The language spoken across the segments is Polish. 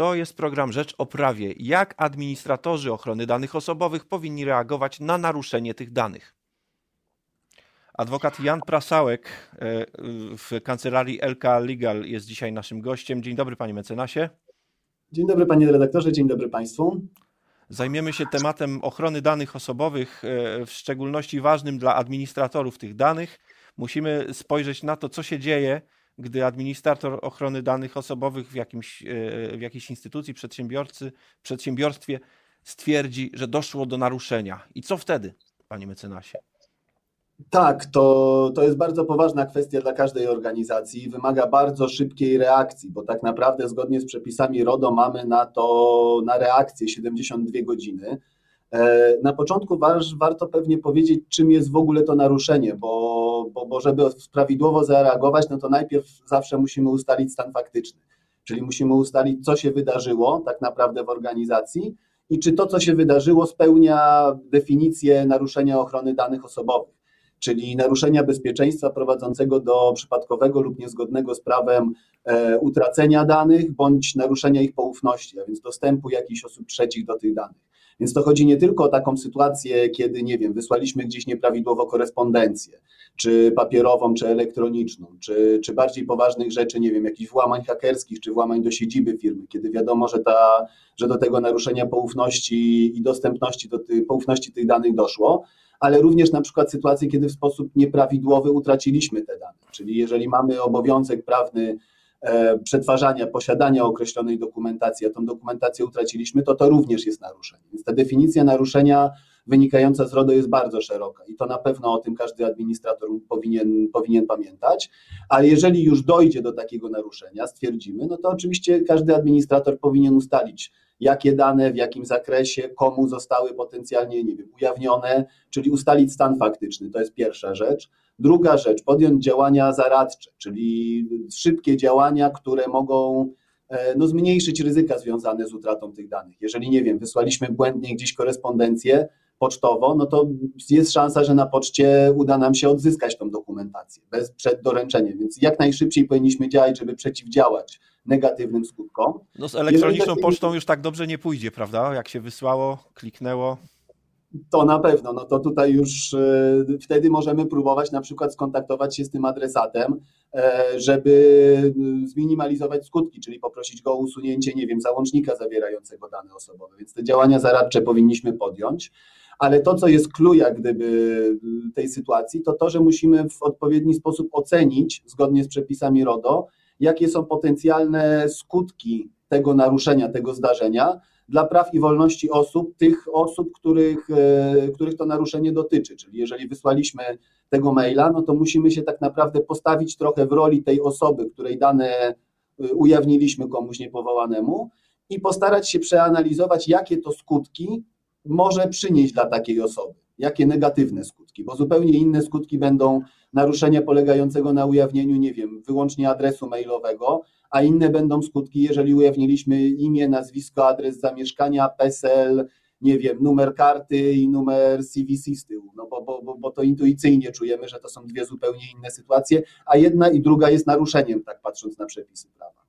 To jest program Rzecz o Prawie. Jak administratorzy ochrony danych osobowych powinni reagować na naruszenie tych danych? Adwokat Jan Prasałek e, w kancelarii LK Legal jest dzisiaj naszym gościem. Dzień dobry, panie mecenasie. Dzień dobry, panie redaktorze, dzień dobry państwu. Zajmiemy się tematem ochrony danych osobowych, e, w szczególności ważnym dla administratorów tych danych. Musimy spojrzeć na to, co się dzieje, gdy administrator ochrony danych osobowych w, jakimś, e, w jakiejś instytucji, przedsiębiorcy, przedsiębiorstwie stwierdzi, że doszło do naruszenia. I co wtedy, panie mecenasie? Tak, to, to jest bardzo poważna kwestia dla każdej organizacji. Wymaga bardzo szybkiej reakcji, bo tak naprawdę zgodnie z przepisami RODO mamy na to, na reakcję 72 godziny. E, na początku warto pewnie powiedzieć, czym jest w ogóle to naruszenie, bo, bo, bo żeby prawidłowo zareagować, no to najpierw zawsze musimy ustalić stan faktyczny, czyli musimy ustalić, co się wydarzyło tak naprawdę w organizacji i czy to, co się wydarzyło, spełnia definicję naruszenia ochrony danych osobowych czyli naruszenia bezpieczeństwa prowadzącego do przypadkowego lub niezgodnego z prawem e, utracenia danych bądź naruszenia ich poufności, a więc dostępu jakichś osób trzecich do tych danych. Więc to chodzi nie tylko o taką sytuację, kiedy, nie wiem, wysłaliśmy gdzieś nieprawidłowo korespondencję, czy papierową, czy elektroniczną, czy, czy bardziej poważnych rzeczy, nie wiem, jakichś włamań hakerskich, czy włamań do siedziby firmy, kiedy wiadomo, że, ta, że do tego naruszenia poufności i dostępności do tych, poufności tych danych doszło, ale również na przykład sytuacje, kiedy w sposób nieprawidłowy utraciliśmy te dane. Czyli jeżeli mamy obowiązek prawny przetwarzania, posiadania określonej dokumentacji, a tą dokumentację utraciliśmy, to to również jest naruszenie. Więc ta definicja naruszenia wynikająca z RODO jest bardzo szeroka i to na pewno o tym każdy administrator powinien, powinien pamiętać, ale jeżeli już dojdzie do takiego naruszenia, stwierdzimy, no to oczywiście każdy administrator powinien ustalić, jakie dane, w jakim zakresie, komu zostały potencjalnie, nie wiem, ujawnione, czyli ustalić stan faktyczny, to jest pierwsza rzecz. Druga rzecz, podjąć działania zaradcze, czyli szybkie działania, które mogą e, no, zmniejszyć ryzyka związane z utratą tych danych. Jeżeli, nie wiem, wysłaliśmy błędnie gdzieś korespondencję, pocztowo, no to jest szansa, że na poczcie uda nam się odzyskać tą dokumentację bez przed doręczeniem, więc jak najszybciej powinniśmy działać, żeby przeciwdziałać negatywnym skutkom. No z elektroniczną pocztą już tak dobrze nie pójdzie, prawda? Jak się wysłało, kliknęło. To na pewno, no to tutaj już e, wtedy możemy próbować na przykład skontaktować się z tym adresatem, e, żeby zminimalizować skutki, czyli poprosić go o usunięcie, nie wiem, załącznika zawierającego dane osobowe, więc te działania zaradcze powinniśmy podjąć ale to, co jest clue jak gdyby tej sytuacji, to to, że musimy w odpowiedni sposób ocenić, zgodnie z przepisami RODO, jakie są potencjalne skutki tego naruszenia, tego zdarzenia dla praw i wolności osób, tych osób, których, e, których to naruszenie dotyczy. Czyli jeżeli wysłaliśmy tego maila, no to musimy się tak naprawdę postawić trochę w roli tej osoby, której dane e, ujawniliśmy komuś niepowołanemu i postarać się przeanalizować, jakie to skutki może przynieść dla takiej osoby? Jakie negatywne skutki? Bo zupełnie inne skutki będą naruszenia polegającego na ujawnieniu, nie wiem, wyłącznie adresu mailowego, a inne będą skutki, jeżeli ujawniliśmy imię, nazwisko, adres zamieszkania, PESEL, nie wiem, numer karty i numer CVC z tyłu, no bo, bo, bo, to intuicyjnie czujemy, że to są dwie zupełnie inne sytuacje, a jedna i druga jest naruszeniem, tak patrząc na przepisy prawa.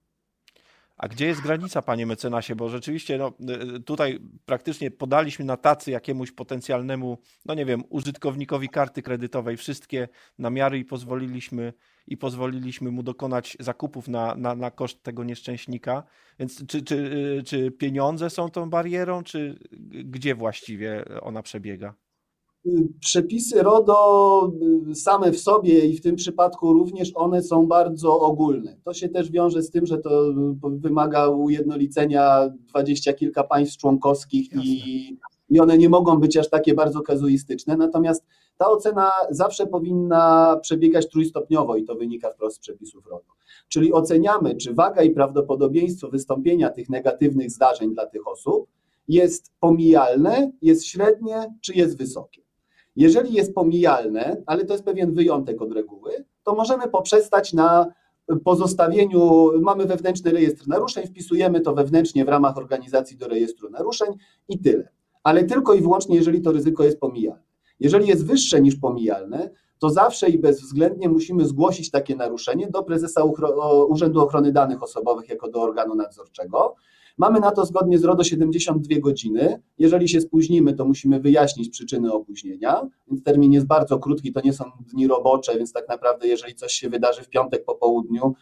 A gdzie jest granica, panie mecenasie? Bo rzeczywiście no, y, tutaj praktycznie podaliśmy na tacy jakiemuś potencjalnemu, no nie wiem, użytkownikowi karty kredytowej wszystkie namiary i pozwoliliśmy, i pozwoliliśmy mu dokonać zakupów na, na, na koszt tego nieszczęśnika. Więc czy, czy, y, czy pieniądze są tą barierą, czy gdzie właściwie ona przebiega? Przepisy RODO y, same w sobie i w tym przypadku również one są bardzo ogólne. To się też wiąże z tym, że to y, wymaga ujednolicenia dwadzieścia kilka państw członkowskich i, i one nie mogą być aż takie bardzo kazuistyczne. Natomiast ta ocena zawsze powinna przebiegać trójstopniowo i to wynika wprost z przepisów RODO. Czyli oceniamy, czy waga i prawdopodobieństwo wystąpienia tych negatywnych zdarzeń dla tych osób jest pomijalne, jest średnie, czy jest wysokie. Jeżeli jest pomijalne, ale to jest pewien wyjątek od reguły, to możemy poprzestać na pozostawieniu, mamy wewnętrzny rejestr naruszeń, wpisujemy to wewnętrznie w ramach organizacji do rejestru naruszeń i tyle. Ale tylko i wyłącznie, jeżeli to ryzyko jest pomijalne. Jeżeli jest wyższe niż pomijalne, to zawsze i bezwzględnie musimy zgłosić takie naruszenie do prezesa Urzędu Ochrony Danych Osobowych jako do organu nadzorczego. Mamy na to zgodnie z RODO 72 godziny. Jeżeli się spóźnimy, to musimy wyjaśnić przyczyny opóźnienia, więc termin jest bardzo krótki, to nie są dni robocze, więc tak naprawdę jeżeli coś się wydarzy w piątek po południu,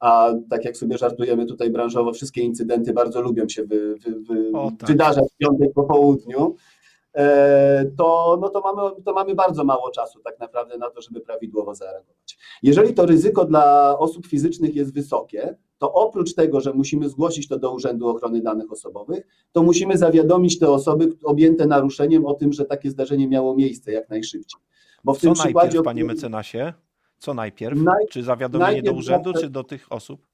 a tak jak sobie żartujemy tutaj branżowo, wszystkie incydenty bardzo lubią się wy, wy, wy, o, tak. wydarzać w piątek po południu, e, to, no to, mamy, to mamy bardzo mało czasu tak naprawdę na to, żeby prawidłowo zareagować. Jeżeli to ryzyko dla osób fizycznych jest wysokie, to oprócz tego, że musimy zgłosić to do Urzędu Ochrony Danych Osobowych, to musimy zawiadomić te osoby objęte naruszeniem o tym, że takie zdarzenie miało miejsce jak najszybciej. Bo w Co tym przykładzie, panie mecenasie? Co najpierw? Naj... Czy zawiadomienie najpierw do urzędu, czy do tych osób?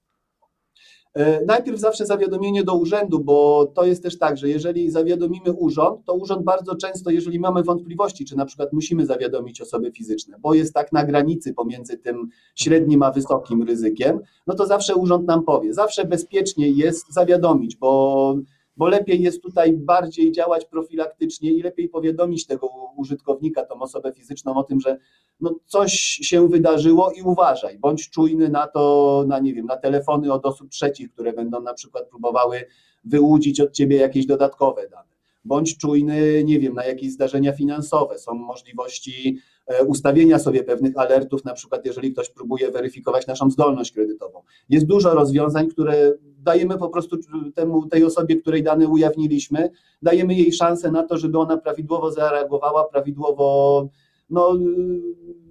E, najpierw zawsze zawiadomienie do urzędu, bo to jest też tak, że jeżeli zawiadomimy urząd, to urząd bardzo często, jeżeli mamy wątpliwości, czy na przykład musimy zawiadomić osoby fizyczne, bo jest tak na granicy pomiędzy tym średnim a wysokim ryzykiem, no to zawsze urząd nam powie. Zawsze bezpiecznie jest zawiadomić, bo bo lepiej jest tutaj bardziej działać profilaktycznie i lepiej powiadomić tego użytkownika, tą osobę fizyczną o tym, że no coś się wydarzyło i uważaj, bądź czujny na to, na nie wiem, na telefony od osób trzecich, które będą na przykład próbowały wyłudzić od ciebie jakieś dodatkowe dane. Bądź czujny, nie wiem, na jakieś zdarzenia finansowe. Są możliwości e, ustawienia sobie pewnych alertów, na przykład jeżeli ktoś próbuje weryfikować naszą zdolność kredytową. Jest dużo rozwiązań, które dajemy po prostu temu, tej osobie, której dane ujawniliśmy, dajemy jej szansę na to, żeby ona prawidłowo zareagowała, prawidłowo no,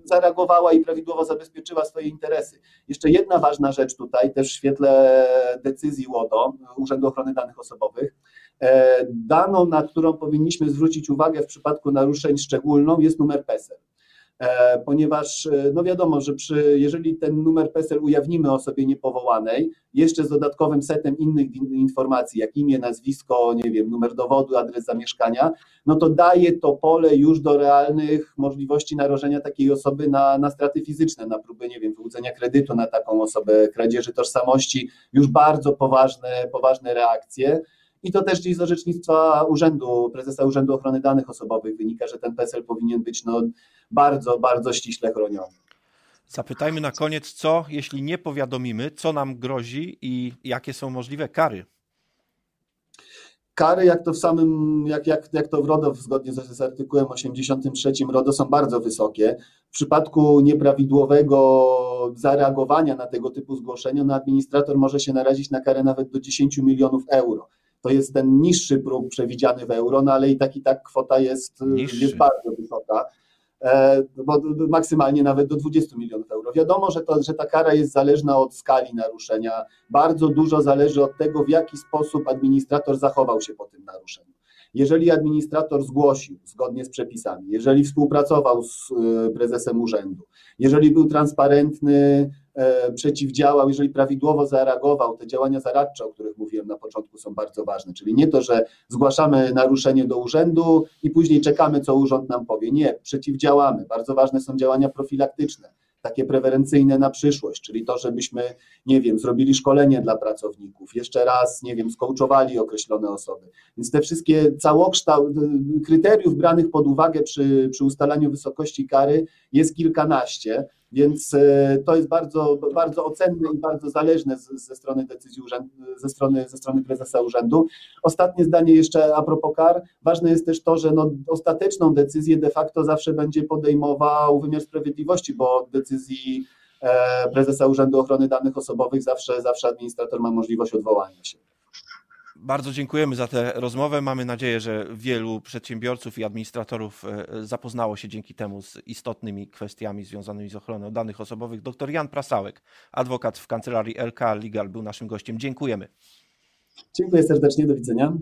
zareagowała i prawidłowo zabezpieczyła swoje interesy. Jeszcze jedna ważna rzecz tutaj, też w świetle decyzji łodo Urzędu Ochrony Danych Osobowych. E, daną, na którą powinniśmy zwrócić uwagę w przypadku naruszeń szczególną, jest numer PESEL. E, ponieważ e, no wiadomo, że przy, jeżeli ten numer PESEL ujawnimy osobie niepowołanej, jeszcze z dodatkowym setem innych informacji, jak imię, nazwisko, nie wiem, numer dowodu, adres zamieszkania, no to daje to pole już do realnych możliwości narażenia takiej osoby na, na straty fizyczne, na próbę, nie wiem, wyłudzenia kredytu na taką osobę, kradzieży tożsamości, już bardzo poważne, poważne reakcje. I to też gdzieś z orzecznictwa urzędu, prezesa Urzędu Ochrony Danych Osobowych wynika, że ten PESEL powinien być no, bardzo, bardzo ściśle chroniony. Zapytajmy na koniec, co jeśli nie powiadomimy, co nam grozi i jakie są możliwe kary? Kary, jak to w samym, jak, jak, jak to w RODO, zgodnie z, z artykułem 83 RODO, są bardzo wysokie. W przypadku nieprawidłowego zareagowania na tego typu zgłoszenia, no administrator może się narazić na karę nawet do 10 milionów euro to jest ten niższy próg przewidziany w euro, no ale i tak i tak kwota jest, jest bardzo wysoka, e, bo maksymalnie nawet do 20 milionów euro. Wiadomo, że, to, że ta kara jest zależna od skali naruszenia, bardzo dużo zależy od tego, w jaki sposób administrator zachował się po tym naruszeniu. Jeżeli administrator zgłosił zgodnie z przepisami, jeżeli współpracował z e, prezesem urzędu, jeżeli był transparentny, przeciwdziałał, jeżeli prawidłowo zareagował, te działania zaradcze, o których mówiłem na początku, są bardzo ważne. Czyli nie to, że zgłaszamy naruszenie do urzędu i później czekamy, co urząd nam powie. Nie, przeciwdziałamy. Bardzo ważne są działania profilaktyczne takie preferencyjne na przyszłość, czyli to, żebyśmy, nie wiem, zrobili szkolenie dla pracowników, jeszcze raz, nie wiem, skołczowali określone osoby. Więc te wszystkie całokształt kryteriów branych pod uwagę przy, przy ustalaniu wysokości kary jest kilkanaście. Więc e, to jest bardzo, bardzo ocenne i bardzo zależne ze strony decyzji urzędu, ze strony, ze strony prezesa urzędu. Ostatnie zdanie jeszcze a propos kar. Ważne jest też to, że no, ostateczną decyzję de facto zawsze będzie podejmował wymiar sprawiedliwości, bo decyzji e, prezesa Urzędu Ochrony Danych Osobowych zawsze, zawsze administrator ma możliwość odwołania się. Bardzo dziękujemy za tę rozmowę. Mamy nadzieję, że wielu przedsiębiorców i administratorów e, zapoznało się dzięki temu z istotnymi kwestiami związanymi z ochroną danych osobowych. Dr Jan Prasałek, adwokat w kancelarii LK Legal, był naszym gościem. Dziękujemy. Dziękuję serdecznie, do widzenia.